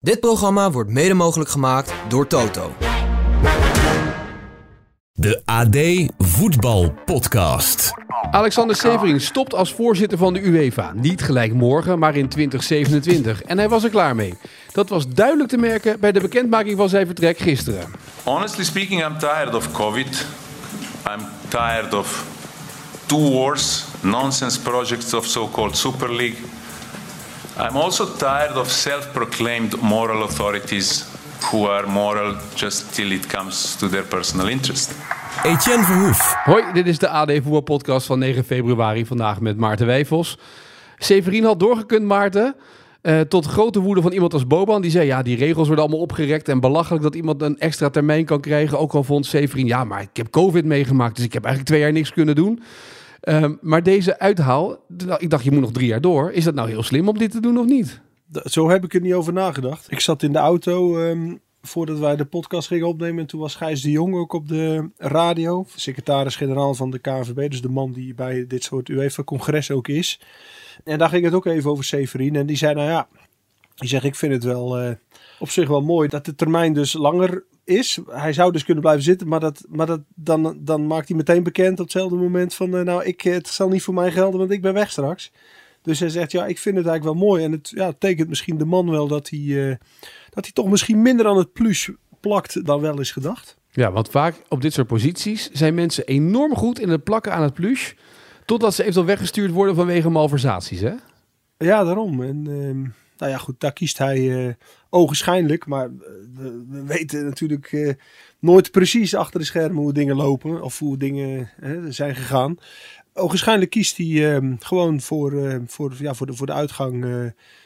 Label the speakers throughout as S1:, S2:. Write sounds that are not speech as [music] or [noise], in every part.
S1: Dit programma wordt mede mogelijk gemaakt door Toto.
S2: De AD Voetbal Podcast.
S3: Alexander Severin stopt als voorzitter van de UEFA. Niet gelijk morgen, maar in 2027. En hij was er klaar mee. Dat was duidelijk te merken bij de bekendmaking van zijn vertrek gisteren.
S4: Honestly speaking, I'm tired of COVID. I'm tired of two wars, nonsense projects of so-called Super League. I'm also tired of self-proclaimed moral authorities who are moral just till it comes to their personal interest.
S2: Etienne Verhoef.
S3: Hoi, dit is de AD Voetbalpodcast van 9 februari. Vandaag met Maarten Wijfels. Severin had doorgekund, Maarten. eh, tot grote woede van iemand als Boban. Die zei, ja, die regels worden allemaal opgerekt. En belachelijk dat iemand een extra termijn kan krijgen. Ook al vond Severin, ja, maar ik heb COVID meegemaakt. Dus ik heb eigenlijk twee jaar niks kunnen doen. Ehm, maar deze uithaal, ik dacht, je moet nog drie jaar door. Is dat nou heel slim om dit te doen of niet?
S5: Zo heb ik er niet over nagedacht. Ik zat in de auto ehm, voordat wij de podcast gingen opnemen. En toen was Gijs de Jong ook op de radio. Secretaris-generaal van de KNVB. Dus de man die bij dit soort UEFA-congres ook is. En daar ging het ook even over Severin. En die zei, nou ja, die zegt, ik vind het wel eh, op zich wel mooi dat de termijn dus langer is. Hij zou dus kunnen blijven zitten, maar, dat, maar dat, dan, dan maakt hij meteen bekend op hetzelfde moment van, eh, nou, ik, het zal niet voor mij gelden, want ik ben weg straks. Dus hij zegt, ja, ik vind het eigenlijk wel mooi. En het ja, tekent misschien de man wel dat hij, eh, dat hij toch misschien minder aan het plus plakt dan wel is gedacht.
S3: Ja, want vaak op dit soort posities zijn mensen enorm goed in het plakken aan het plush. Totdat ze eventueel weggestuurd worden vanwege malversaties, hè?
S5: Ja, daarom. En ehm, nou ja, goed, daar kiest hij eh ogenschijnlijk. Maar eh, we, we weten natuurlijk eh, nooit precies achter de schermen hoe dingen lopen. Of hoe dingen zijn gegaan. Ogenschijnlijk kiest hij ehm, gewoon voor, voor, ja, voor, de, voor de uitgang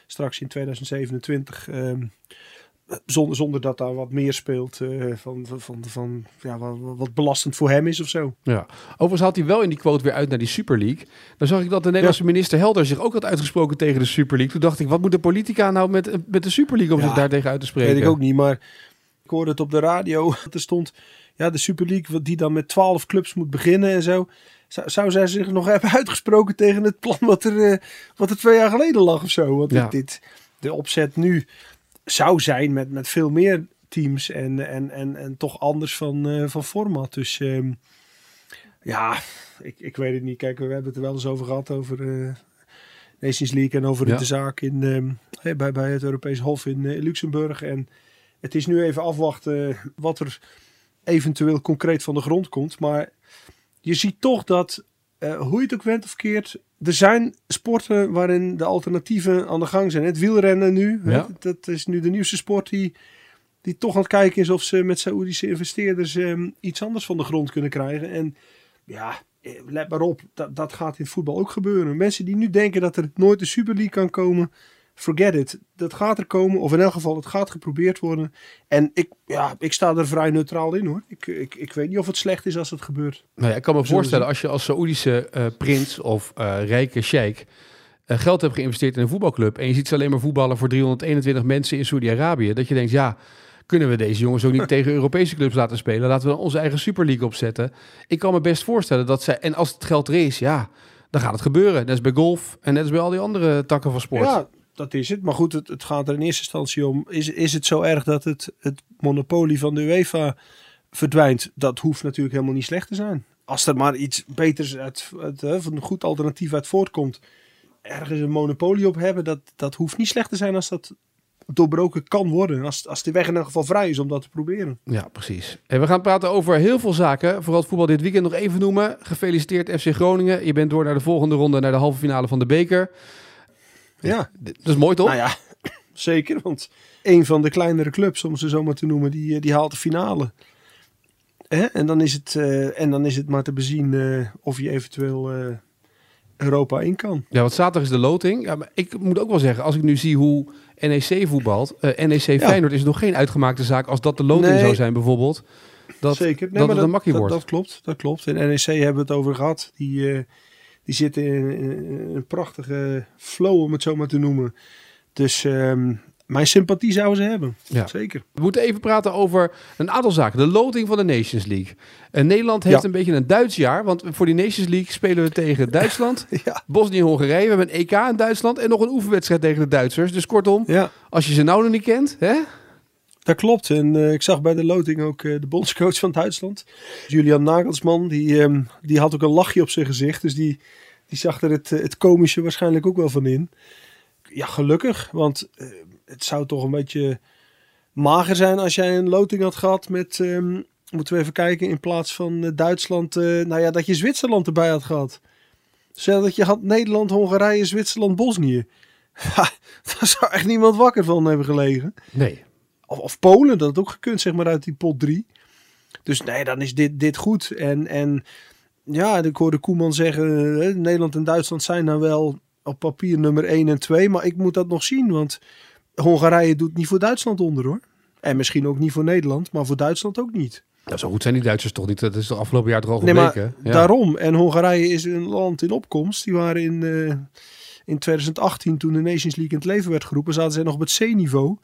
S5: straks in 2027. ehm, zonder, zonder dat daar wat meer speelt eh, van, van, van, van ja, wat, wat belastend voor hem is of zo.
S3: Ja. Overigens haalt hij wel in die quote weer uit naar die Super League. Dan zag ik dat de Nederlandse minister Helder zich ook had uitgesproken tegen de Super League. Toen dacht ik, wat moet de politica nou met, met de Super League om
S5: Ja,
S3: zich daar tegen uit te spreken?
S5: Weet ik ook niet, maar ik hoorde het op de radio. [laughs] Er stond ja, de Super League, die dan met 12 clubs moet beginnen en zo. Zou, zou zij zich nog hebben uitgesproken tegen het plan wat er, eh, wat er twee jaar geleden lag of zo? Want
S3: Ja.
S5: dit, de opzet nu zou zijn met, met veel meer teams en, en, en, en toch anders van, eh, van format. Dus ehm, ja, ik, ik weet het niet. Kijk, we hebben het er wel eens over gehad, over eh Nations League en over
S3: Ja.
S5: de zaak in, ehm, bij, bij het Europees Hof in eh, Luxemburg. En het is nu even afwachten wat er eventueel concreet van de grond komt. Maar je ziet toch dat, hoe je het ook went of keert, er zijn sporten waarin de alternatieven aan de gang zijn. Het wielrennen nu, hè, dat is nu de nieuwste sport die, die toch aan het kijken is of ze met Saoedische investeerders ehm, iets anders van de grond kunnen krijgen. En ja, eh, let maar op, dat, dat gaat in het voetbal ook gebeuren. Mensen die nu denken dat er nooit de Super League kan komen, forget it. Dat gaat er komen, of in elk geval, het gaat geprobeerd worden. En ik, ja, ik sta er vrij neutraal in hoor. Ik, ik, ik weet niet of het slecht is als het gebeurt.
S3: Nou ja, ik kan me
S5: Zullen
S3: voorstellen, als je als Saoedische eh, prins of eh, rijke sheik eh, geld hebt geïnvesteerd in een voetbalclub en je ziet ze alleen maar voetballen voor 321 mensen in Saudi-Arabië, dat je denkt, ja, kunnen we deze jongens ook niet [laughs] tegen Europese clubs laten spelen? Laten we dan onze eigen Super League opzetten. Ik kan me best voorstellen dat zij, en als het geld er is, ja, dan gaat het gebeuren. Net als bij golf en net als bij al die andere takken van sport.
S5: Ja, dat is het. Maar goed, het, het gaat er in eerste instantie om. Is, is het zo erg dat het, het monopolie van de UEFA verdwijnt? Dat hoeft natuurlijk helemaal niet slecht te zijn. Als er maar iets beters uit, van een goed alternatief uit voortkomt. Ergens een monopolie op hebben, dat, dat hoeft niet slecht te zijn als dat doorbroken kan worden. Als, als de weg in elk geval vrij is om dat te proberen.
S3: Ja, precies. En we gaan praten over heel veel zaken. Vooral het voetbal dit weekend nog even noemen. Gefeliciteerd FC Groningen. Je bent door naar de volgende ronde, naar de halve finale van de beker.
S5: Ja,
S3: Dat is mooi toch?
S5: nou ja, [clears throat] zeker. Want een van de kleinere clubs, om ze zo maar te noemen, die, eh, die haalt de finale. Hè? En, dan is het, eh, en dan is het maar te bezien eh, of je eventueel Europa in kan.
S3: Ja, want zaterdag is de loting. Ja, maar ik moet ook wel zeggen, als ik nu zie hoe NEC voetbalt. NEC Feyenoord is nog geen uitgemaakte zaak als dat de loting
S5: Nee.
S3: zou zijn bijvoorbeeld. Dat,
S5: Zeker.
S3: dat het een makkie
S5: dat,
S3: wordt.
S5: Dat klopt, dat klopt. En NEC hebben we het over gehad. Die, die zitten in, een prachtige flow, om het zo maar te noemen. Dus ehm, mijn sympathie zouden ze hebben.
S3: Ja.
S5: Zeker.
S3: We moeten even praten over een aantal zaken. De loting van de Nations League. En Nederland heeft
S5: Ja.
S3: een beetje een Duits jaar. Want voor die Nations League spelen we tegen [laughs] Duitsland,
S5: Ja.
S3: Bosnië-Hongarije. We hebben een EK in Duitsland en nog een oefenwedstrijd tegen de Duitsers. Dus kortom, als je ze nou nog niet kent, hè?
S5: Dat klopt. En eh, ik zag bij de loting ook eh, de bondscoach van Duitsland, Julian Nagelsman, die, ehm, die had ook een lachje op zijn gezicht. Dus die, die zag er het, het komische waarschijnlijk ook wel van in. Ja, gelukkig. Want eh, het zou toch een beetje mager zijn als jij een loting had gehad met, ehm, moeten we even kijken, in plaats van Duitsland, nou ja, dat je Zwitserland erbij had gehad. Stel dat je had Nederland, Hongarije, Zwitserland, Bosnië. [laughs] Ja, daar zou echt niemand wakker van hebben gelegen.
S3: Nee.
S5: Of, of Polen, dat had ook gekund, zeg maar, uit die pot 3. Dus nee, dan is dit, dit goed. En, en ja, ik hoorde Koeman zeggen, eh, Nederland en Duitsland zijn dan wel op papier nummer 1 en 2. Maar ik moet dat nog zien, want Hongarije doet niet voor Duitsland onder hoor. En misschien ook niet voor Nederland, maar voor Duitsland ook niet.
S3: Ja, zo goed zijn die Duitsers toch niet. Dat is de afgelopen jaar toch al
S5: Nee, maar
S3: gebleken. Ja.
S5: daarom. En Hongarije is een land in opkomst. Die waren in, eh, in 2018, toen de Nations League in het leven werd geroepen, zaten zij nog op het C-niveau.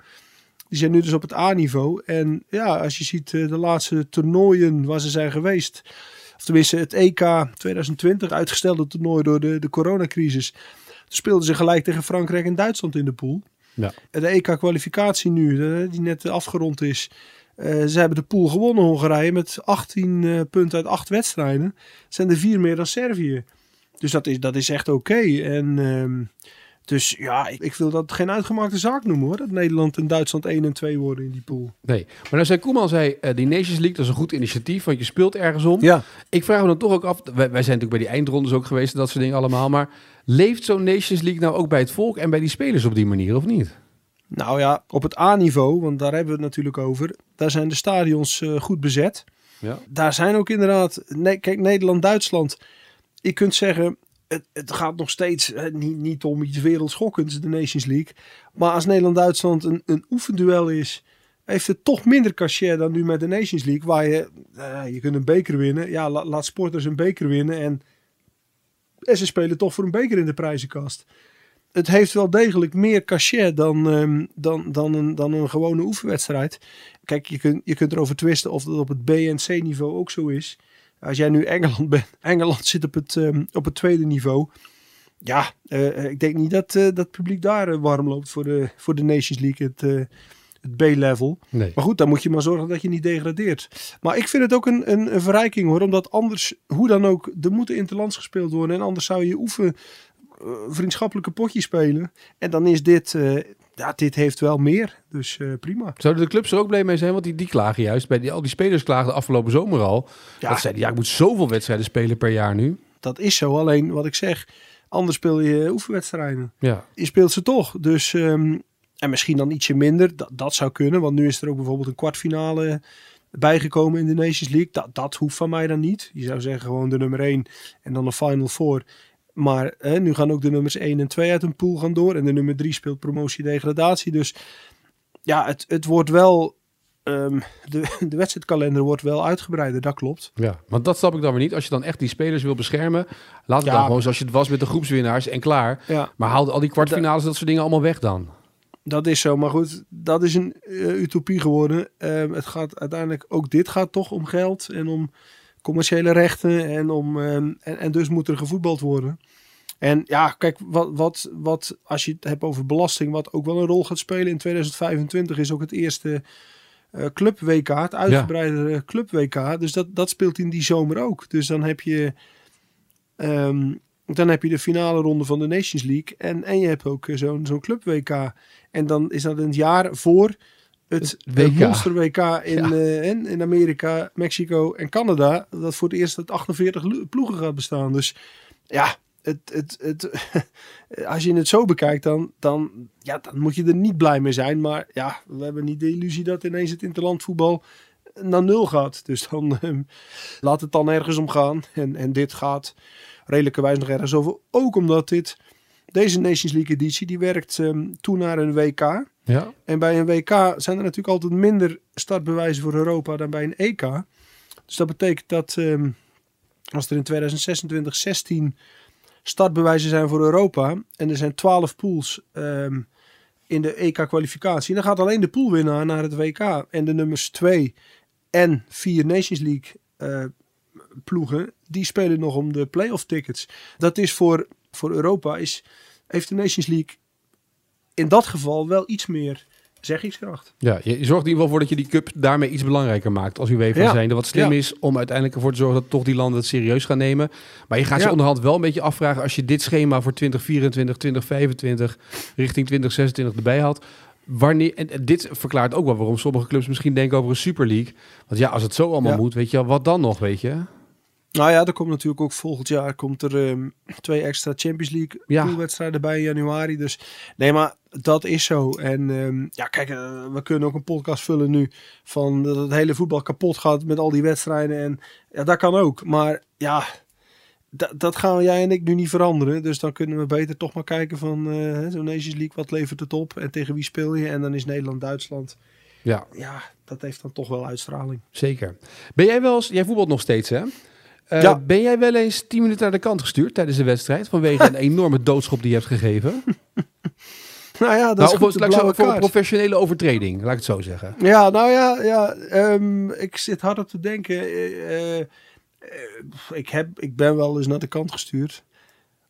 S5: Die zijn nu dus op het A-niveau. En ja, als je ziet eh, de laatste toernooien waar ze zijn geweest. Of tenminste het EK 2020, uitgestelde toernooi door de, de coronacrisis. Toen speelden ze gelijk tegen Frankrijk en Duitsland in de pool.
S3: Ja.
S5: De EK-kwalificatie nu, eh, die net afgerond is. eh, ze hebben de pool gewonnen, Hongarije, met 18 eh, punten uit 8 wedstrijden. Zijn er vier meer dan Servië. Dus dat is, dat is echt oké. En ehm, dus ja, ik, ik wil dat geen uitgemaakte zaak noemen hoor. Dat Nederland en Duitsland 1 en 2 worden in die pool.
S3: Nee. Maar nou zei Koeman, zei, eh, die Nations League, dat is een goed initiatief, want je speelt ergens om.
S5: Ja.
S3: Ik vraag me dan toch ook af, wij, wij zijn natuurlijk bij die eindrondes ook geweest en dat soort dingen allemaal, maar leeft zo'n Nations League nou ook bij het volk en bij die spelers op die manier, of niet?
S5: Nou ja, op het A-niveau, want daar hebben we het natuurlijk over. Daar zijn de stadions eh, goed bezet.
S3: Ja.
S5: Daar zijn ook inderdaad, nee, kijk, Nederland-Duitsland. Je kunt zeggen, het, het gaat nog steeds niet, niet om iets wereldschokkends, de Nations League. Maar als Nederland-Duitsland een, een oefenduel is, heeft het toch minder cachet dan nu met de Nations League. Waar je, eh, je kunt een beker winnen. Ja, la- laat sporters een beker winnen. En, en ze spelen toch voor een beker in de prijzenkast. Het heeft wel degelijk meer cachet dan, ehm, dan, dan, een, dan een gewone oefenwedstrijd. Kijk, je kunt, je kunt erover twisten of dat op het B- en C-niveau ook zo is. Als jij nu Engeland bent, [laughs] Engeland zit op het, ehm, op het tweede niveau. Ja, eh, ik denk niet dat, eh, dat publiek daar eh, warm loopt voor de, voor de Nations League, het, eh, het B-level.
S3: Nee.
S5: Maar goed, dan moet je maar zorgen dat je niet degradeert. Maar ik vind het ook een, een, een verrijking hoor, omdat anders, hoe dan ook, er moeten interlands gespeeld worden. En anders zou je oefen eh, vriendschappelijke potjes spelen. En dan is dit, eh, ja, dit heeft wel meer. Dus eh, prima.
S3: Zouden de clubs er ook blij mee zijn? Want die, die klagen juist. Bij die, al die spelers klagen de afgelopen zomer al.
S5: Ja.
S3: Dat zeiden, ja, ik moet zoveel wedstrijden spelen per jaar nu.
S5: Dat is zo. Alleen wat ik zeg, anders speel je oefenwedstrijden.
S3: Ja.
S5: Je speelt ze toch. Dus, ehm, en misschien dan ietsje minder. Dat, dat zou kunnen. Want nu is er ook bijvoorbeeld een kwartfinale bijgekomen in de Nations League. Dat, dat hoeft van mij dan niet. Je zou zeggen gewoon de nummer 1 en dan een Final Four. Maar hè, nu gaan ook de nummers 1 en 2 uit een pool gaan door. En de nummer 3 speelt promotie-degradatie. Dus ja, het, het wordt wel... ehm, de, de wedstrijdkalender wordt wel uitgebreider, dat klopt.
S3: ja. Want dat snap ik dan weer niet. Als je dan echt die spelers wil beschermen, laat het
S5: Ja.
S3: dan gewoon zoals je het was met de groepswinnaars en klaar.
S5: Ja,
S3: Maar haal al die kwartfinales, dat soort dingen allemaal weg dan.
S5: Dat is zo, maar goed, dat is een eh, utopie geworden. Ehm, het gaat uiteindelijk, ook dit gaat toch om geld en om commerciële rechten en, om, ehm, en, en dus moet er gevoetbald worden. En ja, kijk, wat, wat, wat, als je het hebt over belasting, wat ook wel een rol gaat spelen in 2025, is ook het eerste eh, Club WK, het uitgebreide Club WK. Dus dat, dat speelt in die zomer ook. Dus dan heb je, ehm, dan heb je de finale ronde van de Nations League en, en je hebt ook eh, zo'n zo'n Club WK. En dan is dat een jaar voor het,
S3: WK.
S5: Monster WK in,
S3: Ja.
S5: eh, in, in Amerika, Mexico en Canada. Dat voor het eerst uit 48 lo- ploegen gaat bestaan. Dus ja, het, het, het, [laughs] als je het zo bekijkt, dan, dan, ja, dan moet je er niet blij mee zijn. Maar ja, we hebben niet de illusie dat ineens het interlandvoetbal naar nul gaat. Dus dan [laughs] ehm, laat het dan ergens om gaan. En, en dit gaat redelijkerwijs nog ergens over. Ook omdat dit, deze Nations League editie, die werkt ehm, toe naar een WK.
S3: Ja.
S5: En bij een WK zijn er natuurlijk altijd minder startbewijzen voor Europa dan bij een EK. Dus dat betekent dat ehm, als er in 2026 16 startbewijzen zijn voor Europa en er zijn 12 pools ehm, in de EK-kwalificatie. Dan gaat alleen de poolwinnaar naar het WK. En de nummers 2 en 4 Nations League eh, ploegen, die spelen nog om de playoff tickets. Dat is voor, voor Europa, is, heeft de Nations League in dat geval wel iets meer zeggingskracht.
S3: Ja, je zorgt in ieder geval voor dat je die cup daarmee iets belangrijker maakt als UEFA
S5: Ja.
S3: zijnde. Wat slim
S5: Ja.
S3: is om uiteindelijk ervoor te zorgen dat toch die landen het serieus gaan nemen. Maar je gaat je
S5: Ja.
S3: onderhand wel een beetje afvragen als je dit schema voor 2024, 2025 richting 2026 erbij had. Wanneer, en dit verklaart ook wel waarom sommige clubs misschien denken over een Super League. Want ja, als het zo allemaal moet, weet je wat dan nog, weet je?
S5: Nou ja, er komt natuurlijk ook volgend jaar komt er ehm, twee extra Champions League
S3: Ja.
S5: poolwedstrijden bij in januari. Dus nee, maar dat is zo. En ehm, ja, kijk, eh, we kunnen ook een podcast vullen nu van dat het hele voetbal kapot gaat met al die wedstrijden. En ja, dat kan ook. Maar ja, da- dat gaan jij en ik nu niet veranderen. Dus dan kunnen we beter toch maar kijken van eh, zo'n Nations League, wat levert het op en tegen wie speel je? En dan is Nederland-Duitsland.
S3: Ja,
S5: Ja, dat heeft dan toch wel uitstraling.
S3: zeker. Ben jij wel eens, jij voetbalt nog steeds hè? Eh,
S5: Ja.
S3: Ben jij wel eens 10 minuten naar de kant gestuurd tijdens de wedstrijd vanwege een [laughs] enorme doodschop die je hebt gegeven? [laughs]
S5: Nou ja, dat
S3: Nou,
S5: is goed,
S3: laat voor een professionele overtreding, laat ik het zo zeggen.
S5: Ja, nou ja, ja ehm, ik zit hard op te denken. eh, eh, ik, heb, ik ben wel eens naar de kant gestuurd.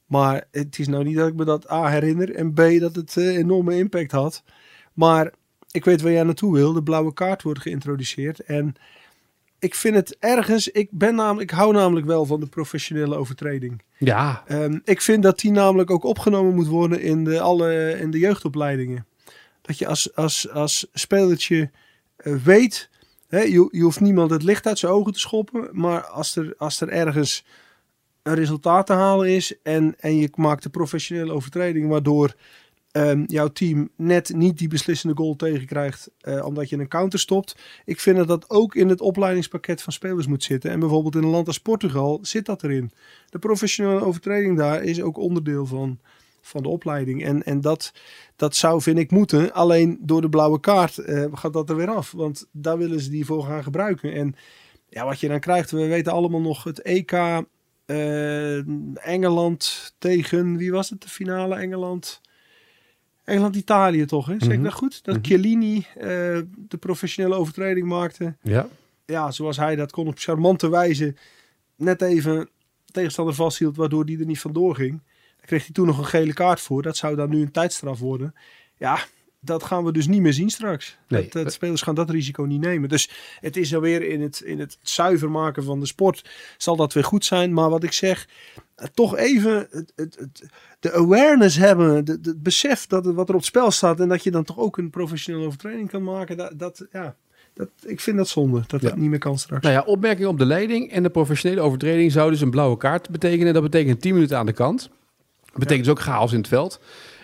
S5: Maar het is nou niet dat ik me dat A herinner en B dat het enorme impact had. Maar ik weet waar jij naartoe wil. De blauwe kaart wordt geïntroduceerd. En ik vind het ergens, ik, ben namelijk, ik hou namelijk wel van de professionele overtreding.
S3: Ja,
S5: Ehm, ik vind dat die namelijk ook opgenomen moet worden in de, alle, in de jeugdopleidingen. Dat je als, als, als spelertje eh, weet, hè, je, je hoeft niemand het licht uit zijn ogen te schoppen, maar als er, als er ergens een resultaat te halen is en, en je maakt een professionele overtreding waardoor ehm, jouw team net niet die beslissende goal tegenkrijgt eh, omdat je een counter stopt. Ik vind dat dat ook in het opleidingspakket van spelers moet zitten. En bijvoorbeeld in een land als Portugal zit dat erin. De professionele overtreding daar is ook onderdeel van, van de opleiding. En, en dat, dat zou, vind ik, moeten. Alleen door de blauwe kaart eh, gaat dat er weer af. Want daar willen ze die voor gaan gebruiken. En ja, wat je dan krijgt, we weten allemaal nog het EK eh, Engeland tegen, wie was het, de finale Engeland? Engeland-Italië toch, hè? Zeg ik
S3: Mhm.
S5: dat goed? Dat. Chiellini eh, de professionele overtreding maakte
S3: ja.
S5: ja, zoals hij dat kon op charmante wijze net even tegenstander vasthield, waardoor die er niet vandoor ging. Daar kreeg hij toen nog een gele kaart voor. Dat zou dan nu een tijdstraf worden. Ja, dat gaan we dus niet meer zien straks.
S3: Nee.
S5: Dat, dat spelers gaan dat risico niet nemen. Dus het is alweer in het, in het zuiver maken van de sport zal dat weer goed zijn. Maar wat ik zeg, eh, toch even het, het, het, de awareness hebben, het besef dat het, wat er op spel staat en dat je dan toch ook een professionele overtreding kan maken. Dat, dat, ja, dat, ik vind dat zonde dat
S3: Ja.
S5: dat niet meer kan straks.
S3: Nou ja, opmerking op de leiding en de professionele overtreding zou dus een blauwe kaart betekenen. Dat betekent 10 minuten aan de kant. Dat betekent dus ook chaos in het veld.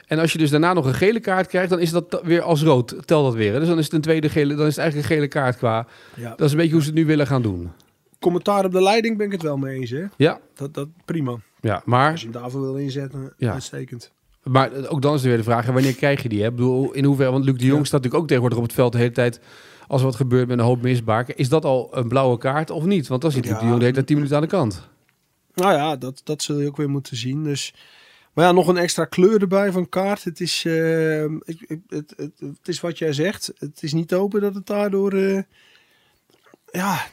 S3: En als je dus daarna nog een gele kaart krijgt, dan is dat weer als rood. Tel dat weer. hè. Dus dan is het een tweede gele, dan is het eigenlijk een gele kaart qua.
S5: Ja.
S3: Dat is een beetje hoe ze het nu willen gaan doen.
S5: Commentaar op de leiding ben ik het wel mee eens. Hè?
S3: Ja,
S5: Dat, dat prima.
S3: ja maar,
S5: Als je hem daarvoor wil inzetten,
S3: Ja.
S5: uitstekend.
S3: maar ook dan is er weer de vraag, wanneer krijg je die? Hè? Ik bedoel, in hoeverre, want Luc de Jong
S5: Ja.
S3: staat natuurlijk ook tegenwoordig op het veld de hele tijd. Als er wat gebeurt met een hoop misbaken. Is dat al een blauwe kaart of niet? Want dan zit Luc
S5: Ja.
S3: de Jong de hele tijd 10 minuten aan de kant.
S5: Nou ja, dat, dat zul je ook weer moeten zien. Dus, maar ja, nog een extra kleur erbij van kaart. Het is, eh, ik, ik- het, het, het is wat jij zegt. Het is niet open dat het daardoor, eh, ja,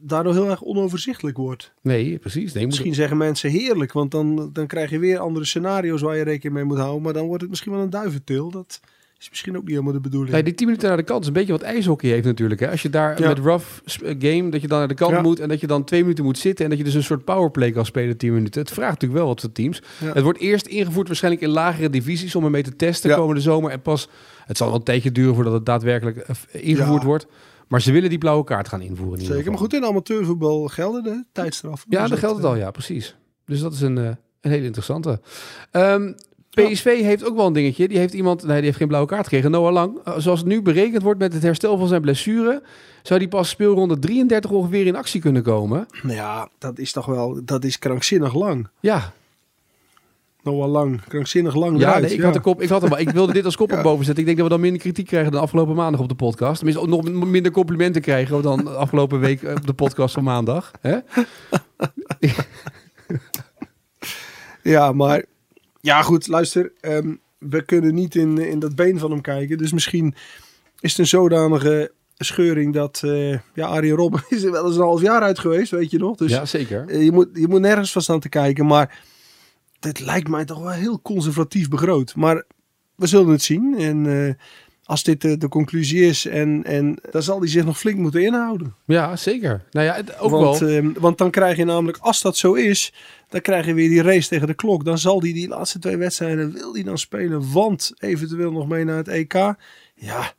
S5: daardoor heel erg onoverzichtelijk wordt.
S3: Nee, precies. Nee, moet-
S5: Misschien zeggen mensen heerlijk, want dan, dan krijg je weer andere scenario's waar je rekening mee moet houden. Maar dan wordt het misschien wel een duiventil. Dat is misschien ook niet helemaal de bedoeling.
S3: Nee, die 10 minuten naar de kant is een beetje wat ijshockey heeft natuurlijk. Hè? Als je daar
S5: Ja.
S3: met rough eh, game, dat je dan naar de kant
S5: Ja.
S3: moet en dat je dan twee minuten moet zitten en dat je dus een soort powerplay kan spelen 10 minuten. Het vraagt natuurlijk wel wat voor teams.
S5: Ja.
S3: Het wordt eerst ingevoerd waarschijnlijk in lagere divisies om ermee te testen komende zomer. En pas, het zal wel een tijdje duren voordat het daadwerkelijk eh, ingevoerd wordt. Maar ze willen die blauwe kaart gaan invoeren. In
S5: Zeker, maar goed, in amateurvoetbal gelden de tijdstraffen.
S3: Ja,
S5: Dus
S3: dat geldt het
S5: eh,
S3: al, ja, precies. Dus dat is een, een hele interessante. Ehm, PSV heeft ook wel een dingetje. Die heeft iemand, nee, die heeft geen blauwe kaart gekregen. Noah Lang, eh, zoals het nu berekend wordt met het herstel van zijn blessure, zou die pas speelronde 33 ongeveer in actie kunnen komen.
S5: Nou ja, dat is toch wel, dat is krankzinnig lang.
S3: Ja,
S5: wel lang, krankzinnig lang
S3: ja, nee, ik
S5: ja.
S3: had de kop, ik had hem, ik wilde dit als kop [laughs]
S5: Ja.
S3: op boven zetten. Ik denk dat we dan minder kritiek krijgen dan afgelopen maandag op de podcast. Tenminste, ook nog minder complimenten krijgen dan [laughs] afgelopen week op de podcast van maandag. Hè? [laughs]
S5: Ja, maar ja goed, luister. ehm, we kunnen niet in, in dat been van hem kijken. Dus misschien is het een zodanige scheuring dat uh, ja, Arjen Robben [laughs] is er wel eens een half jaar uit geweest, weet je nog. Dus
S3: ja, zeker.
S5: uh, je, moet, je moet nergens van staan te kijken. Maar dit lijkt mij toch wel heel conservatief begroot. Maar we zullen het zien. En uh, als dit de, de, conclusie is, en, en dan zal hij zich nog flink moeten inhouden.
S3: Ja, zeker. Nou ja, het, ook
S5: want,
S3: wel.
S5: want dan krijg je namelijk, als dat zo is, dan krijg je weer die race tegen de klok. Dan zal hij die laatste twee wedstrijden, wil hij dan spelen, want eventueel nog mee naar het EK. Ja,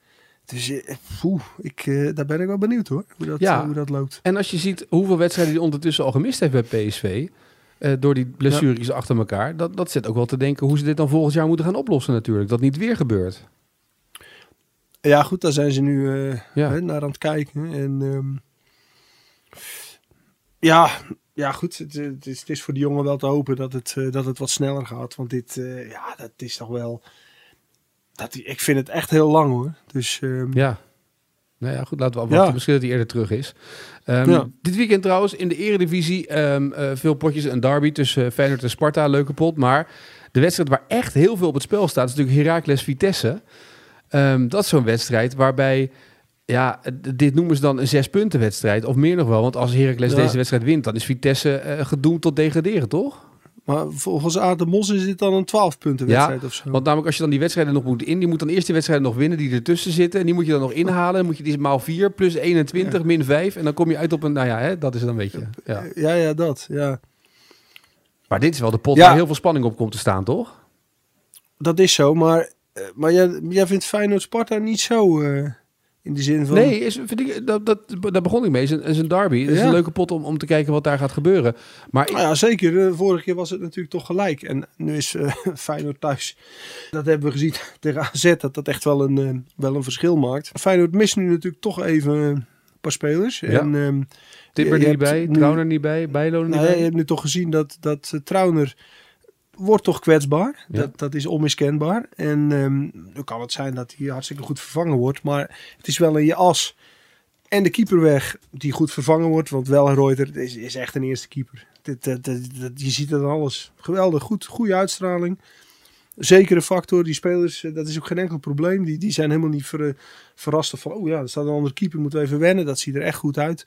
S5: dus poeh, ik, uh, daar ben ik wel benieuwd hoor, hoe dat,
S3: ja.
S5: hoe dat loopt.
S3: En als je ziet hoeveel wedstrijden hij ondertussen al gemist heeft bij PSV, uh, door die blessures ja. achter elkaar, dat, dat zet ook wel te denken hoe ze dit dan volgend jaar moeten gaan oplossen natuurlijk. Dat niet weer gebeurt.
S5: Ja goed, daar zijn ze nu ja. hè, naar aan het kijken. En um, ja, ja goed, het, het, is, het, is, voor de jongen wel te hopen dat het, dat het wat sneller gaat. Want dit, ja, dat is toch wel... Dat, ik vind het echt heel lang hoor. Dus, um...
S3: Ja. Nou ja, goed, laten we afwachten. Ja. Misschien dat hij eerder terug is. Um, ja. Dit weekend trouwens in de eredivisie um, uh, veel potjes. Een derby tussen Feyenoord en Sparta. Leuke pot. Maar de wedstrijd waar echt heel veel op het spel staat... is natuurlijk Heracles-Vitesse. Um, dat is zo'n wedstrijd waarbij... Ja, dit noemen ze dan een zes punten wedstrijd. Of meer nog wel. Want als Heracles ja. deze wedstrijd wint... dan is Vitesse uh, gedoemd tot degraderen, toch?
S5: Maar volgens Aad de Mos is dit dan een 12 punten wedstrijd
S3: ja,
S5: of zo.
S3: Want namelijk als je dan die wedstrijden nog moet in, die moet dan eerst die wedstrijden nog winnen die ertussen zitten. En die moet je dan nog inhalen. Dan moet je die maal 4 plus 21 ja. min 5. En dan kom je uit op een, nou ja, hè, dat is dan een beetje. Ja,
S5: ja, ja dat, ja.
S3: Maar dit is wel de pot waar heel veel spanning op komt te staan, toch?
S5: Dat is zo, maar, maar jij, jij vindt Feyenoord Sparta niet zo... Uh... In de zin van...
S3: Nee, is, vind ik, dat, dat, daar begon ik mee. Het is een, is een derby. Het is ja. een leuke pot om, om te kijken wat daar gaat gebeuren. Maar
S5: nou ja, zeker. De vorige keer was het natuurlijk toch gelijk. En nu is uh, [laughs] Feyenoord thuis. Dat hebben we gezien [laughs] tegen AZ. Dat dat echt wel een, uh, wel een verschil maakt. Feyenoord mist nu natuurlijk toch even een paar spelers.
S3: Ja.
S5: En, um,
S3: Tipper er niet bij, Trauner niet bij, Bijlo niet
S5: nou,
S3: bij.
S5: Je hebt nu toch gezien dat, dat uh, Trauner wordt toch kwetsbaar. Ja. Dat, dat is onmiskenbaar. En um, nu kan het zijn dat hij hartstikke goed vervangen wordt. Maar het is wel in je as. En de keeper weg die goed vervangen wordt. Want Welreuter is, is echt een eerste keeper. Dit, dit, je ziet aan alles. Geweldig, goed, goede uitstraling. Zekere factor. Die spelers, dat is ook geen enkel probleem. Die, die zijn helemaal niet ver, verrast van... Oh ja, er staat een andere keeper, moeten we even wennen. Dat ziet er echt goed uit.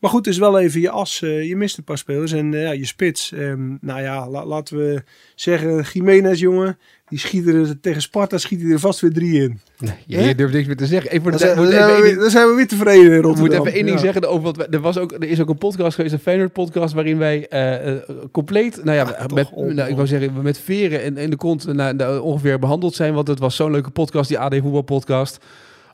S5: Maar goed, het is wel even je as. Uh, je mist een paar spelers. En uh, ja, je spits. Um, nou ja, la, laten we zeggen, Jiménez, jongen. Die schiet er tegen Sparta schiet hij er vast weer drie in.
S3: Nee, je, je durft niks meer te zeggen. Even,
S5: dan, zijn, dan, zijn we, dan zijn we weer tevreden in Rotterdam.
S3: Ik moet even één ding ja. zeggen. Over, wat, er, was ook, er is ook een podcast geweest, een Feyenoord podcast, waarin wij uh, compleet, nou ja, ja met, nou, ik wou zeggen, met veren in, in de kont nou, ongeveer behandeld zijn. Want het was zo'n leuke podcast, die AD Voetbal podcast.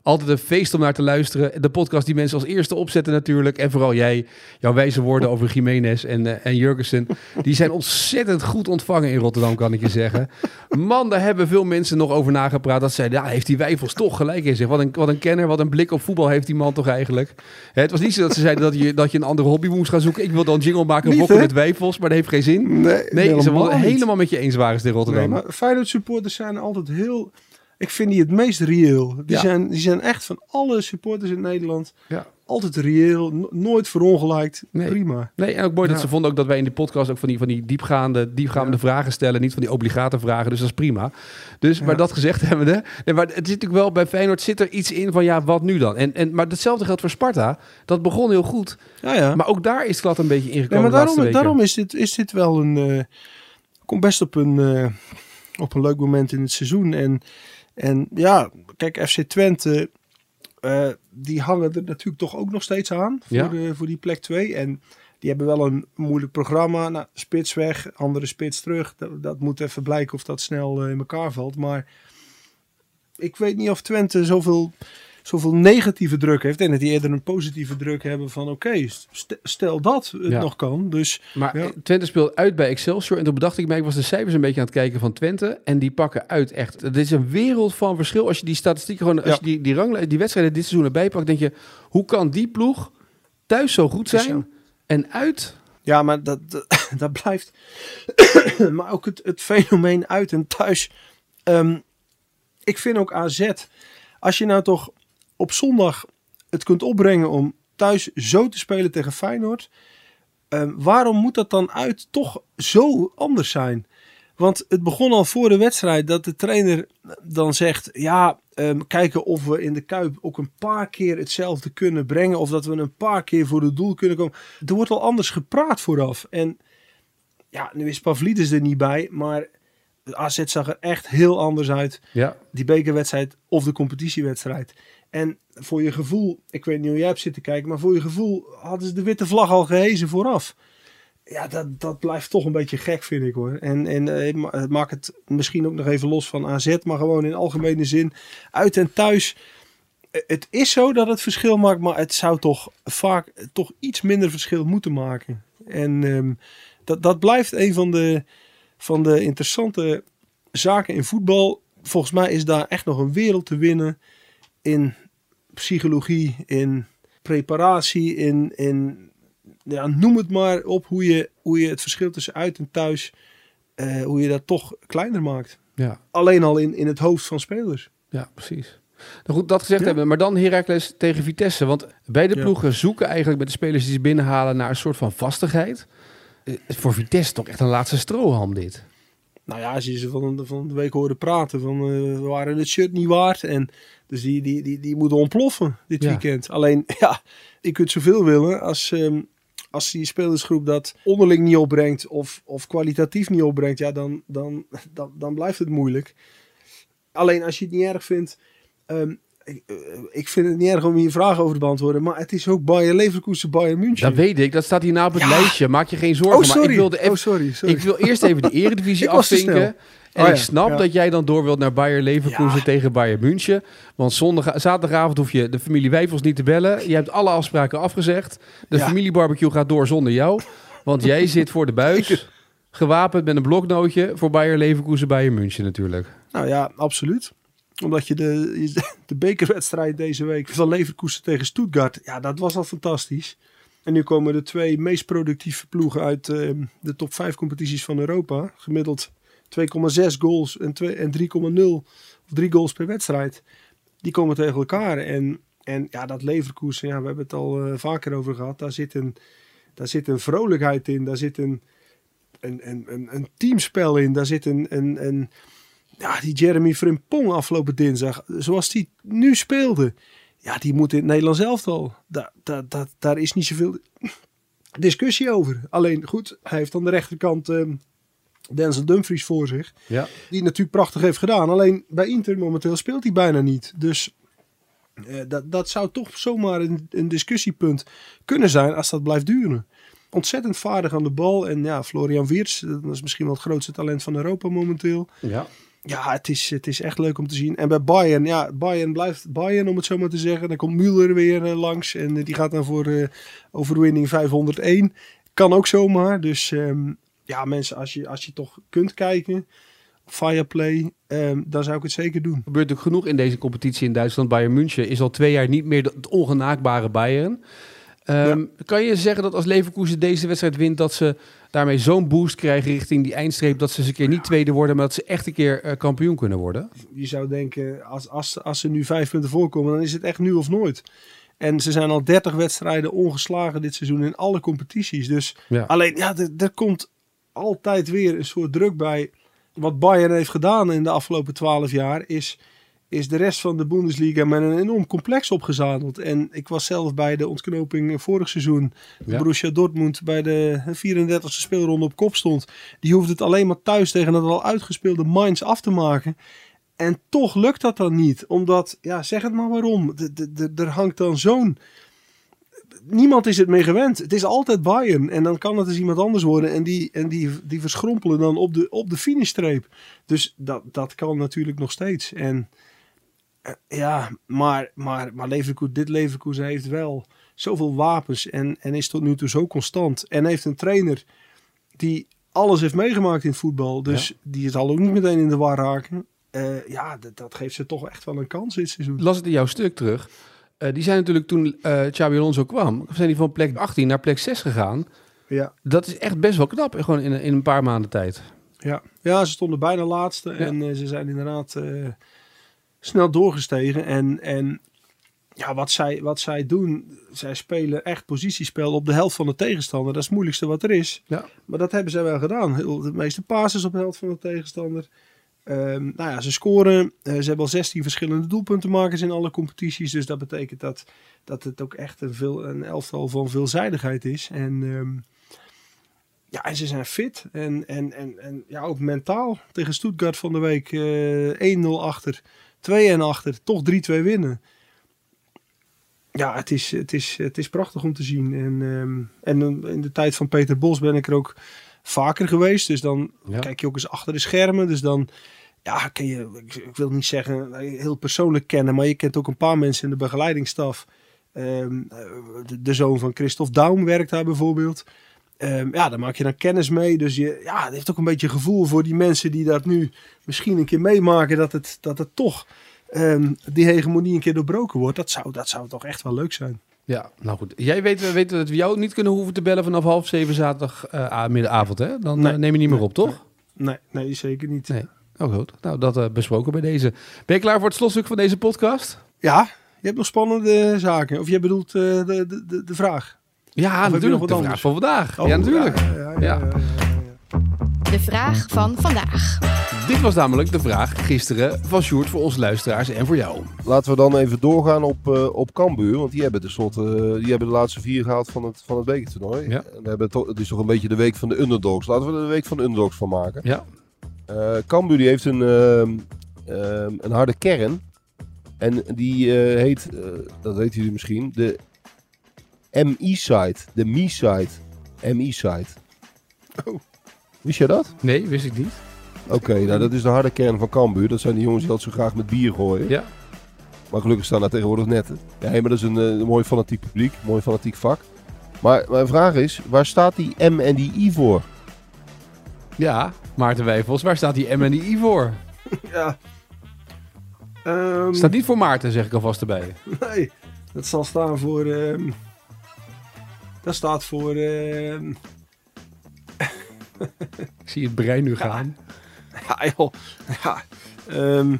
S3: Altijd een feest om naar te luisteren. De podcast die mensen als eerste opzetten natuurlijk. En vooral jij, jouw wijze woorden over Jiménez en, uh, en Jurgensen. Die zijn ontzettend goed ontvangen in Rotterdam, kan ik je zeggen. Man, daar hebben veel mensen nog over nagepraat. Dat zeiden, ja, heeft die Wijfels toch gelijk in zich. Wat een, wat een kenner, wat een blik op voetbal heeft die man toch eigenlijk. Hè, het was niet zo dat ze zeiden dat je, dat je een andere hobby moest gaan zoeken. Ik wil dan jingle maken,
S5: Niet, hè?
S3: met Wijfels. Maar dat heeft geen zin.
S5: Nee,
S3: Nee, ze waren helemaal met je eens waren ze in Rotterdam.
S5: Nee, maar Feyenoord supporters zijn altijd heel... Ik vind die het meest reëel. Die,
S3: Ja.
S5: zijn, die zijn echt van alle supporters in Nederland
S3: Ja.
S5: altijd reëel. no- nooit verongelijkt.
S3: Nee.
S5: Prima.
S3: Nee, en ook mooi dat ze vonden ook dat wij in die podcast ook van die, van die diepgaande, diepgaande
S5: Ja.
S3: vragen stellen. Niet van die obligate vragen, dus dat is prima. Dus, maar dat gezegd hebbende, nee, maar het zit natuurlijk wel bij Feyenoord zit er iets in van ja, wat nu dan? En, en, maar hetzelfde geldt voor Sparta. Dat begon heel goed.
S5: Ja, ja.
S3: Maar ook daar is het glad een beetje
S5: Nee,
S3: ingekomen
S5: maar
S3: de
S5: daarom,
S3: weken.
S5: daarom is, dit, is dit wel een... eh komt best op een, eh, op een leuk moment in het seizoen. En, en ja, kijk, FC Twente... eh, die hangen er natuurlijk toch ook nog steeds aan voor,
S3: Ja.
S5: de, voor die plek 2. En die hebben wel een moeilijk programma. Nou, spits weg, andere spits terug. Dat, dat moet even blijken of dat snel eh, in elkaar valt. Maar ik weet niet of Twente zoveel, zoveel negatieve druk heeft. En dat die eerder een positieve druk hebben van... Oké, st- stel dat het
S3: Ja.
S5: nog kan. Dus
S3: Maar
S5: Ja.
S3: Twente speelt uit bij Excelsior. En toen bedacht ik mij, ik was de cijfers een beetje aan het kijken van Twente. En die pakken uit echt. Het is een wereld van verschil. Als je die statistieken gewoon, als je die, die, ranglijst, die wedstrijden dit seizoen erbij pakt, denk je, hoe kan die ploeg thuis zo goed zijn? En uit
S5: Ja, maar dat, dat, [laughs] dat blijft. [coughs] maar ook het, het fenomeen uit en thuis. Ehm, ik vind ook AZ. Als je nou toch op zondag het kunt opbrengen om thuis zo te spelen tegen Feyenoord. ehm, waarom moet dat dan uit toch zo anders zijn? Want het begon al voor de wedstrijd dat de trainer dan zegt: Ja, ehm, kijken of we in de kuip ook een paar keer hetzelfde kunnen brengen. Of dat we een paar keer voor het doel kunnen komen. Er wordt al anders gepraat vooraf. En ja, nu is Pavlidis er niet bij. Maar de AZ zag er echt heel anders uit.
S3: Ja.
S5: Die bekerwedstrijd of de competitiewedstrijd. En voor je gevoel, ik weet niet hoe jij hebt zitten kijken, maar voor je gevoel hadden ze de witte vlag al gehezen vooraf. Ja, dat, dat blijft toch een beetje gek, vind ik hoor. En, en eh, maakt het misschien ook nog even los van AZ, maar gewoon in algemene zin. Uit en thuis. Eh, Het is zo dat het verschil maakt, maar het zou toch vaak eh, toch iets minder verschil moeten maken. En ehm, dat, dat blijft een van de, van de interessante zaken in voetbal. Volgens mij is daar echt nog een wereld te winnen in psychologie, in preparatie, in, in ja, noem het maar op hoe je, hoe je het verschil tussen uit en thuis, eh, hoe je dat toch kleiner maakt.
S3: Ja.
S5: Alleen al in, in het hoofd van spelers.
S3: Ja, precies. Nou goed, dat gezegd
S5: Ja.
S3: hebben. Maar dan Heracles tegen Vitesse. Want beide
S5: Ja.
S3: ploegen zoeken eigenlijk met de spelers die ze binnenhalen naar een soort van vastigheid. Eh, Voor Vitesse toch echt een laatste strohalm dit.
S5: Nou ja, als je ze van, de- van de week hoorde praten van eh, we waren het shirt niet waard. En dus die, die, die, die moeten ontploffen dit
S3: Ja.
S5: weekend. Alleen [laughs] ja, je kunt zoveel willen als, ehm, als die spelersgroep dat onderling niet opbrengt of, of kwalitatief niet opbrengt. Ja, dan, dan, [laughs] dan, dan blijft het moeilijk. Alleen als je het niet erg vindt. ehm, ik, eh, ik vind het niet erg om hier vragen over te beantwoorden. Maar het is ook Bayern Leverkusen, Bayern München.
S3: Dat weet ik. Dat staat hierna op het
S5: Ja.
S3: lijstje. Maak je geen zorgen.
S5: oh, sorry.
S3: Maar ik wilde even,
S5: oh, sorry. sorry.
S3: Ik wil eerst even de [laughs] eredivisie afvinken. En
S5: Oh
S3: ik snap
S5: ja.
S3: dat jij dan door wilt naar Bayer Leverkusen tegen Bayern München. Want zondag, zaterdagavond hoef je de familie Wijfels niet te bellen. Je hebt alle afspraken afgezegd. De
S5: Ja.
S3: familiebarbecue gaat door zonder jou. Want jij [laughs] zit voor de buis. Gewapend met een bloknootje voor Bayer Leverkusen Bayern München natuurlijk.
S5: Nou ja, absoluut. Omdat je de, [laughs] de bekerwedstrijd deze week van Leverkusen tegen Stuttgart, ja, dat was al fantastisch. En nu komen de twee meest productieve ploegen uit eh, de top 5 competities van Europa. Gemiddeld 2,6 goals en, en 3,0 of 3 goals per wedstrijd. Die komen tegen elkaar. En, en ja, dat Leverkusen, ja, we hebben het al eh, vaker over gehad. Daar zit, een, daar zit een vrolijkheid in. Daar zit een, een, een, een, een teamspel in. Daar zit een, een, een, ja, die Jeremy Frimpong afgelopen dinsdag, zoals die nu speelde. Ja, die moet in het Nederlands elftal. Daar, daar, daar, daar is niet zoveel [laughs] discussie over. Alleen goed, hij heeft aan de rechterkant ehm Denzel Dumfries voor zich.
S3: Ja.
S5: Die natuurlijk prachtig heeft gedaan. Alleen bij Inter momenteel speelt hij bijna niet. Dus eh, dat, dat zou toch zomaar een, een discussiepunt kunnen zijn als dat blijft duren. Ontzettend vaardig aan de bal. En ja, Florian Wirtz, dat is misschien wel het grootste talent van Europa momenteel.
S3: Ja.
S5: Ja, het is, het is echt leuk om te zien. En bij Bayern, ja, Bayern blijft Bayern om het zo maar te zeggen. Dan komt Müller weer eh, langs en eh, die gaat dan voor eh, overwinning 501. Kan ook zomaar. Dus ehm, ja, mensen, als je, als je toch kunt kijken, Fireplay, ehm dan zou ik het zeker doen.
S3: Er gebeurt natuurlijk genoeg in deze competitie in Duitsland. Bayern München is al twee jaar niet meer het ongenaakbare Bayern. Ehm, Kan je zeggen dat als Leverkusen deze wedstrijd wint, dat ze daarmee zo'n boost krijgen richting die eindstreep, dat ze eens een keer niet tweede worden, maar dat ze echt een keer eh, kampioen kunnen worden?
S5: Je zou denken, als, als, als ze nu vijf punten voorkomen, dan is het echt nu of nooit. En ze zijn al 30 wedstrijden ongeslagen dit seizoen in alle competities. Dus
S3: Ja.
S5: alleen, ja, er, er komt altijd weer een soort druk bij. Wat Bayern heeft gedaan in de afgelopen 12 jaar, is, is de rest van de Bundesliga met een enorm complex opgezadeld. En ik was zelf bij de ontknoping vorig seizoen.
S3: Ja.
S5: Borussia Dortmund bij de 34e speelronde op kop stond. Die hoefde het alleen maar thuis tegen het al uitgespeelde Mainz af te maken. En toch lukt dat dan niet. Omdat, ja, zeg het maar waarom. De- de- de- Er hangt dan zo'n... Niemand is het mee gewend. Het is altijd Bayern. En dan kan het eens iemand anders worden. En die, en die, die verschrompelen dan op de, op de finishstreep. Dus dat, dat kan natuurlijk nog steeds. En ja, maar, maar, maar Leverkusen, dit Leverkusen heeft wel zoveel wapens. En, en is tot nu toe zo constant. En heeft een trainer die alles heeft meegemaakt in het voetbal. Dus die zal ook niet meteen in de war raken. Eh, ja, dat, dat geeft ze toch echt wel een kans dit seizoen.
S3: las het in jouw stuk terug. Eh, die zijn natuurlijk toen eh Xabi Alonso kwam, zijn die van plek 18 naar plek 6 gegaan.
S5: Ja,
S3: Dat is echt best wel knap, eh, gewoon in, een- in een paar maanden tijd.
S5: ja. ja ze stonden bijna laatste. En eh, ze zijn inderdaad eh, snel doorgestegen. En, en ja, wat, zij, wat zij doen, zij spelen echt positiespel op de helft van de tegenstander. Dat is het moeilijkste wat er is.
S3: Ja.
S5: Maar dat hebben zij wel gedaan. Heel- De meeste passes op de helft van de tegenstander. Ehm, nou ja, ze scoren. Eh, ze hebben al 16 verschillende doelpuntenmakers in alle competities. Dus dat betekent dat, dat het ook echt een, veel, een elftal van veelzijdigheid is. En ehm, ja, en ze zijn fit. En, en, en, en ja, ook mentaal. Tegen Stuttgart van de week eh 1-0 achter. 2-1 achter. Toch 3-2 winnen. Ja, het is, het, is, het is prachtig om te zien. En, ehm, en in de tijd van Peter Bos ben ik er ook vaker geweest. Dus dan
S3: Ja.
S5: kijk je ook eens achter de schermen. Dus dan ja, kun je, ik, ik wil niet zeggen eh, heel persoonlijk kennen, maar je kent ook een paar mensen in de begeleidingsstaf. Ehm, eh, de, de zoon van Christophe Daum werkt daar bijvoorbeeld. Ehm, ja, daar maak je dan kennis mee. Dus je, ja, het heeft ook een beetje gevoel voor die mensen die dat nu misschien een keer meemaken. Dat het, dat het toch ehm, die hegemonie een keer doorbroken wordt. Dat zou, dat zou toch echt wel leuk zijn.
S3: Ja, nou goed. Jij weet, we weten dat we jou niet kunnen hoeven te bellen vanaf half zeven zaterdag a- middagavond, hè? Dan
S5: Nee.
S3: eh, neem je niet meer op, toch?
S5: Nee, nee zeker niet.
S3: Nee. Oh goed. Nou, dat eh, besproken bij deze. Ben je klaar voor het slotstuk van deze podcast?
S5: Ja, je hebt nog spannende zaken. Of jij bedoelt de, de, de, de vraag.
S3: Ja,
S5: heb je
S3: natuurlijk. De vraag van vandaag.
S5: Oh,
S3: ja, natuurlijk.
S5: Ja, ja, ja,
S3: Ja.
S5: ja, ja, ja.
S6: De vraag van vandaag.
S3: Dit was namelijk de vraag gisteren van Sjoerd voor onze luisteraars en voor jou.
S7: Laten we dan even doorgaan op, eh op Cambuur. Want die hebben tenslotte eh, die hebben de laatste vier gehaald van het, van het bekertoernooi.
S3: Ja.
S7: En we hebben het is toch een beetje de week van de underdogs. Laten we er de week van de underdogs van maken.
S3: Ja.
S7: Eh Cambuur die heeft een, ehm, ehm, een harde kern. En die eh, heet, eh, dat weten jullie misschien, de MI-site. De MI-site. MI-site.
S5: Oh.
S7: Wist jij dat?
S3: Nee, wist ik niet.
S7: Oké, nou dat is de harde kern van Cambuur. Dat zijn die jongens die dat zo graag met bier gooien.
S3: Ja.
S7: Maar gelukkig staan daar tegenwoordig netten. Ja, maar dat is een, eh, een mooi fanatiek publiek, een mooi fanatiek vak. Maar mijn vraag is, waar staat die M en die I voor?
S3: Ja, Maarten Wijfels, waar staat die M en die I voor? [laughs]
S5: Ja. Ehm,
S3: Staat niet voor Maarten, zeg ik alvast erbij.
S5: Nee, dat zal staan voor. ehm, dat staat voor. ehm, [laughs]
S3: Ik zie het brein nu gaan.
S5: ja, [laughs] joh. Ja. ehm,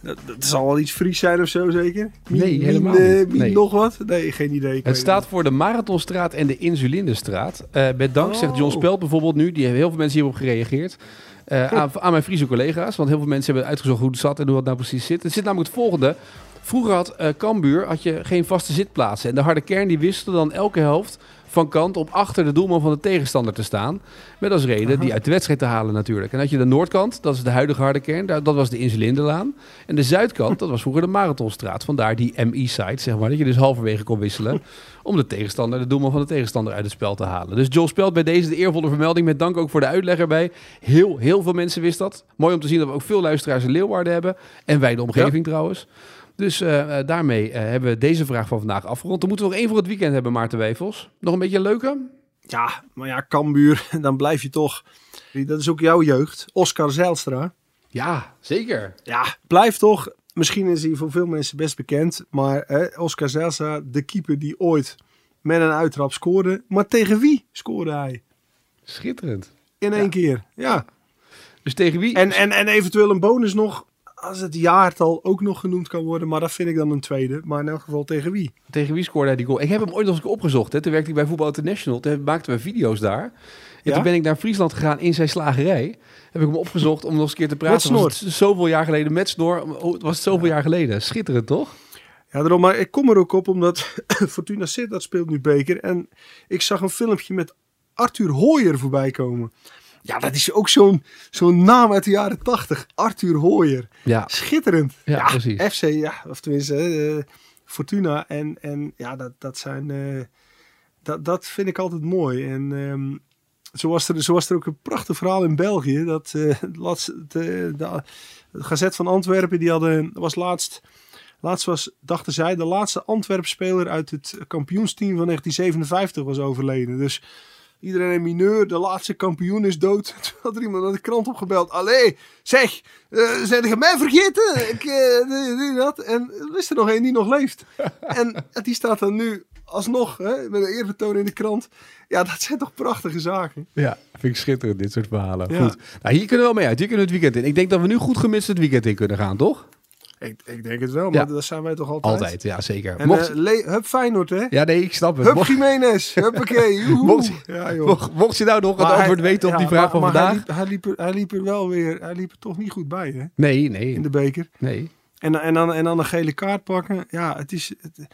S5: dat, dat zal wel iets Fries zijn of zo, zeker?
S3: Nee, helemaal
S5: eh,
S3: niet. Nee.
S5: nog wat? Nee, geen idee. Ik
S3: Het staat voor de Marathonstraat en de Insulindestraat. Eh met dank, zegt John
S5: Oh.
S3: Spelt bijvoorbeeld nu, die hebben heel veel mensen hierop gereageerd. eh, [laughs] aan, aan mijn Friese collega's. Want heel veel mensen hebben uitgezocht hoe het zat en hoe het nou precies zit. Het zit namelijk het volgende. Vroeger had eh Cambuur had je geen vaste zitplaatsen. En de harde kern die wisselde dan elke helft van kant om achter de doelman van de tegenstander te staan. Met als reden die uit de wedstrijd te halen natuurlijk. En had je de noordkant, dat is de huidige harde kern. daar- Dat was de Insulindelaan. En de zuidkant, dat was vroeger de Marathonstraat. Vandaar die MI-site, zeg maar. Dat je dus halverwege kon wisselen. om de tegenstander, de doelman van de tegenstander uit het spel te halen. Dus Joel spelt bij deze de eervolle vermelding. Met dank ook voor de uitleg erbij. Heel, heel veel mensen wisten dat. Mooi om te zien dat we ook veel luisteraars in Leeuwarden hebben. En wij de omgeving trouwens. Dus eh, eh, daarmee eh, hebben we deze vraag van vandaag afgerond. Dan moeten we nog één voor het weekend hebben, Maarten Wevels. Nog een beetje een leuke?
S5: Ja, maar ja, Cambuur, [laughs] dan blijf je toch. Dat is ook jouw jeugd. Oscar Zijlstra.
S3: Ja, zeker.
S5: Ja, blijf toch. Misschien is hij voor veel mensen best bekend. Maar Oscar Zijlstra, de keeper die ooit met een uittrap scoorde. Maar tegen wie scoorde hij?
S3: Schitterend.
S5: In één keer. Ja.
S3: Dus tegen wie?
S5: En, en, en eventueel een bonus nog. Als het jaartal ook nog genoemd kan worden. Maar dat vind ik dan een tweede. Maar in elk geval tegen wie?
S3: Tegen wie scoorde hij die goal? Ik heb hem ooit nog eens opgezocht. Hè. Toen werkte ik bij Voetbal International. Toen maakten we video's daar. En
S5: Ja?
S3: toen ben ik naar Friesland gegaan in zijn slagerij. Heb ik hem opgezocht om nog eens een keer te praten.
S5: Met
S3: Was het zoveel jaar geleden met snor. Oh, het was zoveel jaar geleden. Schitterend, toch?
S5: Ja, daarom, maar ik kom er ook op omdat [coughs] Fortuna Sittard speelt nu beker. En ik zag een filmpje met Arthur Hooyer voorbij komen. Ja, dat is ook zo'n zo'n naam uit de jaren tachtig. Arthur Hooyer.
S3: Ja.
S5: Schitterend.
S3: Ja, precies.
S5: FC, ja, of tenminste eh, Fortuna. En, en ja, dat, dat zijn... eh, dat, dat vind ik altijd mooi. En ehm, zo, was er, zo was er ook een prachtig verhaal in België. Dat het laatste, de, de, de Gazet van Antwerpen, die hadden, was laatst... Laatst was, dachten zij, de laatste Antwerp-speler uit het kampioensteam van 1957 was overleden. Dus iedereen in mineur, de laatste kampioen is dood. [laughs] Toen had er iemand naar de krant opgebeld. Allee, zeg, eh zijn je mij vergeten? Ik, eh, dat. En er is er nog één die nog leeft. [laughs] en die staat dan nu alsnog hè, met een eerbetoon in de krant. Ja, dat zijn toch prachtige zaken.
S3: Ja, vind ik schitterend, dit soort verhalen.
S5: Ja.
S3: Goed. Nou, hier kunnen we wel mee uit. Hier kunnen we het weekend in. Ik denk dat we nu goed gemist het weekend in kunnen gaan, toch?
S5: Ik, ik denk het wel, maar dat zijn wij toch altijd?
S3: Altijd, ja zeker.
S5: En
S3: mocht,
S5: eh, hup Feyenoord, hè?
S3: ja, nee, ik snap het.
S5: Hup
S3: Mocht,
S5: Jiménez, huppakee. [laughs]
S3: Mocht-
S5: joh.
S3: mocht, mocht je nou nog het
S5: Maar hij-
S3: antwoord weten op die vraag
S5: maar-
S3: van
S5: maar
S3: vandaag?
S5: Hij liep, hij, liep er, hij liep er wel weer, hij liep er toch niet goed bij, hè?
S3: Nee, nee,
S5: In de beker.
S3: nee.
S5: En, en, dan, en dan een gele kaart pakken. Ja, het is, het,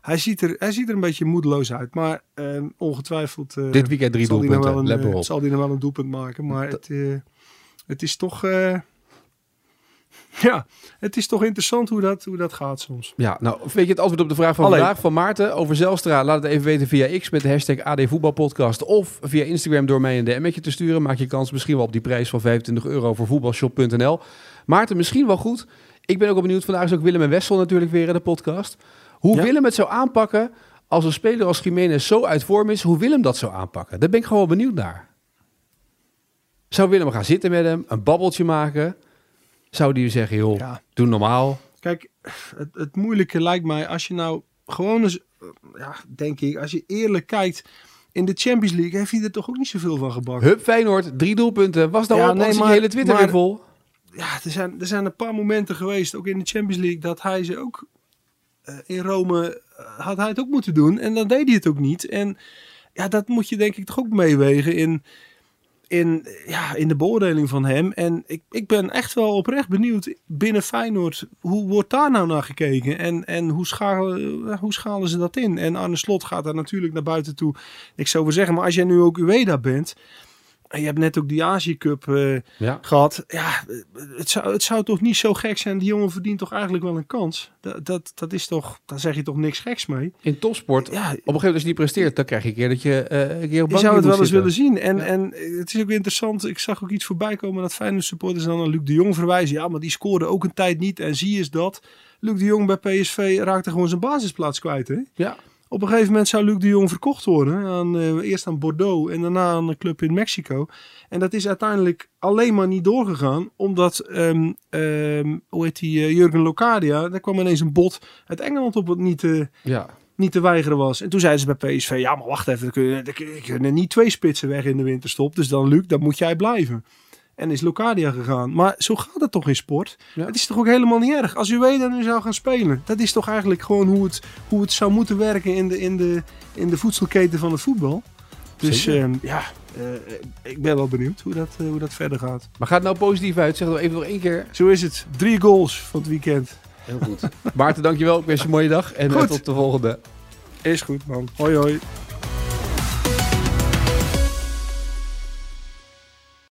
S5: hij, ziet er, hij ziet er een beetje moedeloos uit. Maar eh, ongetwijfeld eh,
S3: Dit weekend drie
S5: hij wel
S3: doelpunten.
S5: een,
S3: Let maar
S5: eh,
S3: op.
S5: zal hij nog wel een doelpunt maken. Maar het, eh, het is toch... ja, het is toch interessant hoe dat, hoe dat gaat soms.
S3: Ja, nou, weet je het antwoord op de vraag van
S5: Alleen.
S3: vandaag van Maarten over Zelstra? Laat het even weten via X met de hashtag AD Voetbalpodcast. Of via Instagram door mij een DM'tje te sturen. Maak je kans misschien wel op die prijs van 25 euro voor voetbalshop.nl. Maarten, misschien wel goed. Ik ben ook wel benieuwd. Vandaag is ook Willem en Wessel natuurlijk weer in de podcast. Hoe
S5: Ja.
S3: Willem het zou aanpakken als een speler als Jiménez zo uit vorm is. Hoe Willem dat zou aanpakken. Daar ben ik gewoon benieuwd naar. Zou Willem gaan zitten met hem, een babbeltje maken? Zou die zeggen, joh,
S5: Ja.
S3: doe normaal.
S5: Kijk, het, het moeilijke lijkt mij als je nou gewoon eens, eh, ja, denk ik, als je eerlijk kijkt. In de Champions League heeft hij er toch ook niet zoveel van gebakken.
S3: Hup, Feyenoord, drie doelpunten. Was nou
S5: Ja,
S3: op,
S5: nee, maar-
S3: hele Twitter
S5: maar-
S3: weer vol.
S5: ja, er zijn, er zijn een paar momenten geweest, ook in de Champions League, dat hij ze ook eh, in Rome eh, had hij het ook moeten doen. En dan deed hij het ook niet. En ja, dat moet je denk ik toch ook meewegen in, in, ja, in de beoordeling van hem. En ik, ik ben echt wel oprecht benieuwd binnen Feyenoord, hoe wordt daar nou naar gekeken? En, en hoe, schalen, eh, hoe schalen ze dat in? En Arne Slot gaat daar natuurlijk naar buiten toe. Ik zou wel zeggen, maar als jij nu ook Ueda bent... Je hebt net ook die Azië Cup eh,
S3: Ja.
S5: gehad. Ja, het zou, het zou toch niet zo gek zijn. Die jongen verdient toch eigenlijk wel een kans. Dat, dat, dat is toch, daar zeg je toch niks geks mee.
S3: In topsport,
S5: Ja,
S3: op een gegeven moment als je niet presteert, dan krijg je een keer dat je eh, een keer op
S5: je zou het wel eens willen zien. En,
S3: Ja.
S5: en het is ook interessant. Ik zag ook iets voorbij komen dat Feyenoord supporters dan aan Luc de Jong verwijzen. Ja, maar die scoorde ook een tijd niet. En zie eens dat. Luc de Jong bij PSV raakte gewoon zijn basisplaats kwijt. Hè?
S3: Ja,
S5: Op een gegeven moment zou Luc de Jong verkocht worden. Aan, eh, eerst aan Bordeaux en daarna aan een club in Mexico. En dat is uiteindelijk alleen maar niet doorgegaan. Omdat, ehm, ehm, hoe heet die, eh, Jurgen Locadia. Daar kwam ineens een bot uit Engeland op wat niet,
S3: ja.
S5: niet te weigeren was. En toen zeiden ze bij PSV, ja maar wacht even. Er kunnen, er kunnen niet twee spitsen weg in de winterstop. Dus dan Luc, dan moet jij blijven. En is Locadia gegaan. Maar zo gaat het toch in sport?
S3: Ja.
S5: Het is toch ook helemaal niet erg. Als Ueda nu zou gaan spelen. Dat is toch eigenlijk gewoon hoe het, hoe het zou moeten werken in de, in, de, in de voedselketen van het voetbal. Dus ehm, ja, eh, ik ben wel benieuwd hoe dat, eh, hoe dat verder gaat.
S3: Maar gaat het nou positief uit? Zeg nog even nog één keer.
S5: Zo is het. Drie goals van het weekend.
S3: Heel goed. [laughs] Maarten, dankjewel. Ik wens je een mooie dag. En eh,
S5: Goed.
S3: tot de volgende.
S5: Is goed man. Hoi hoi.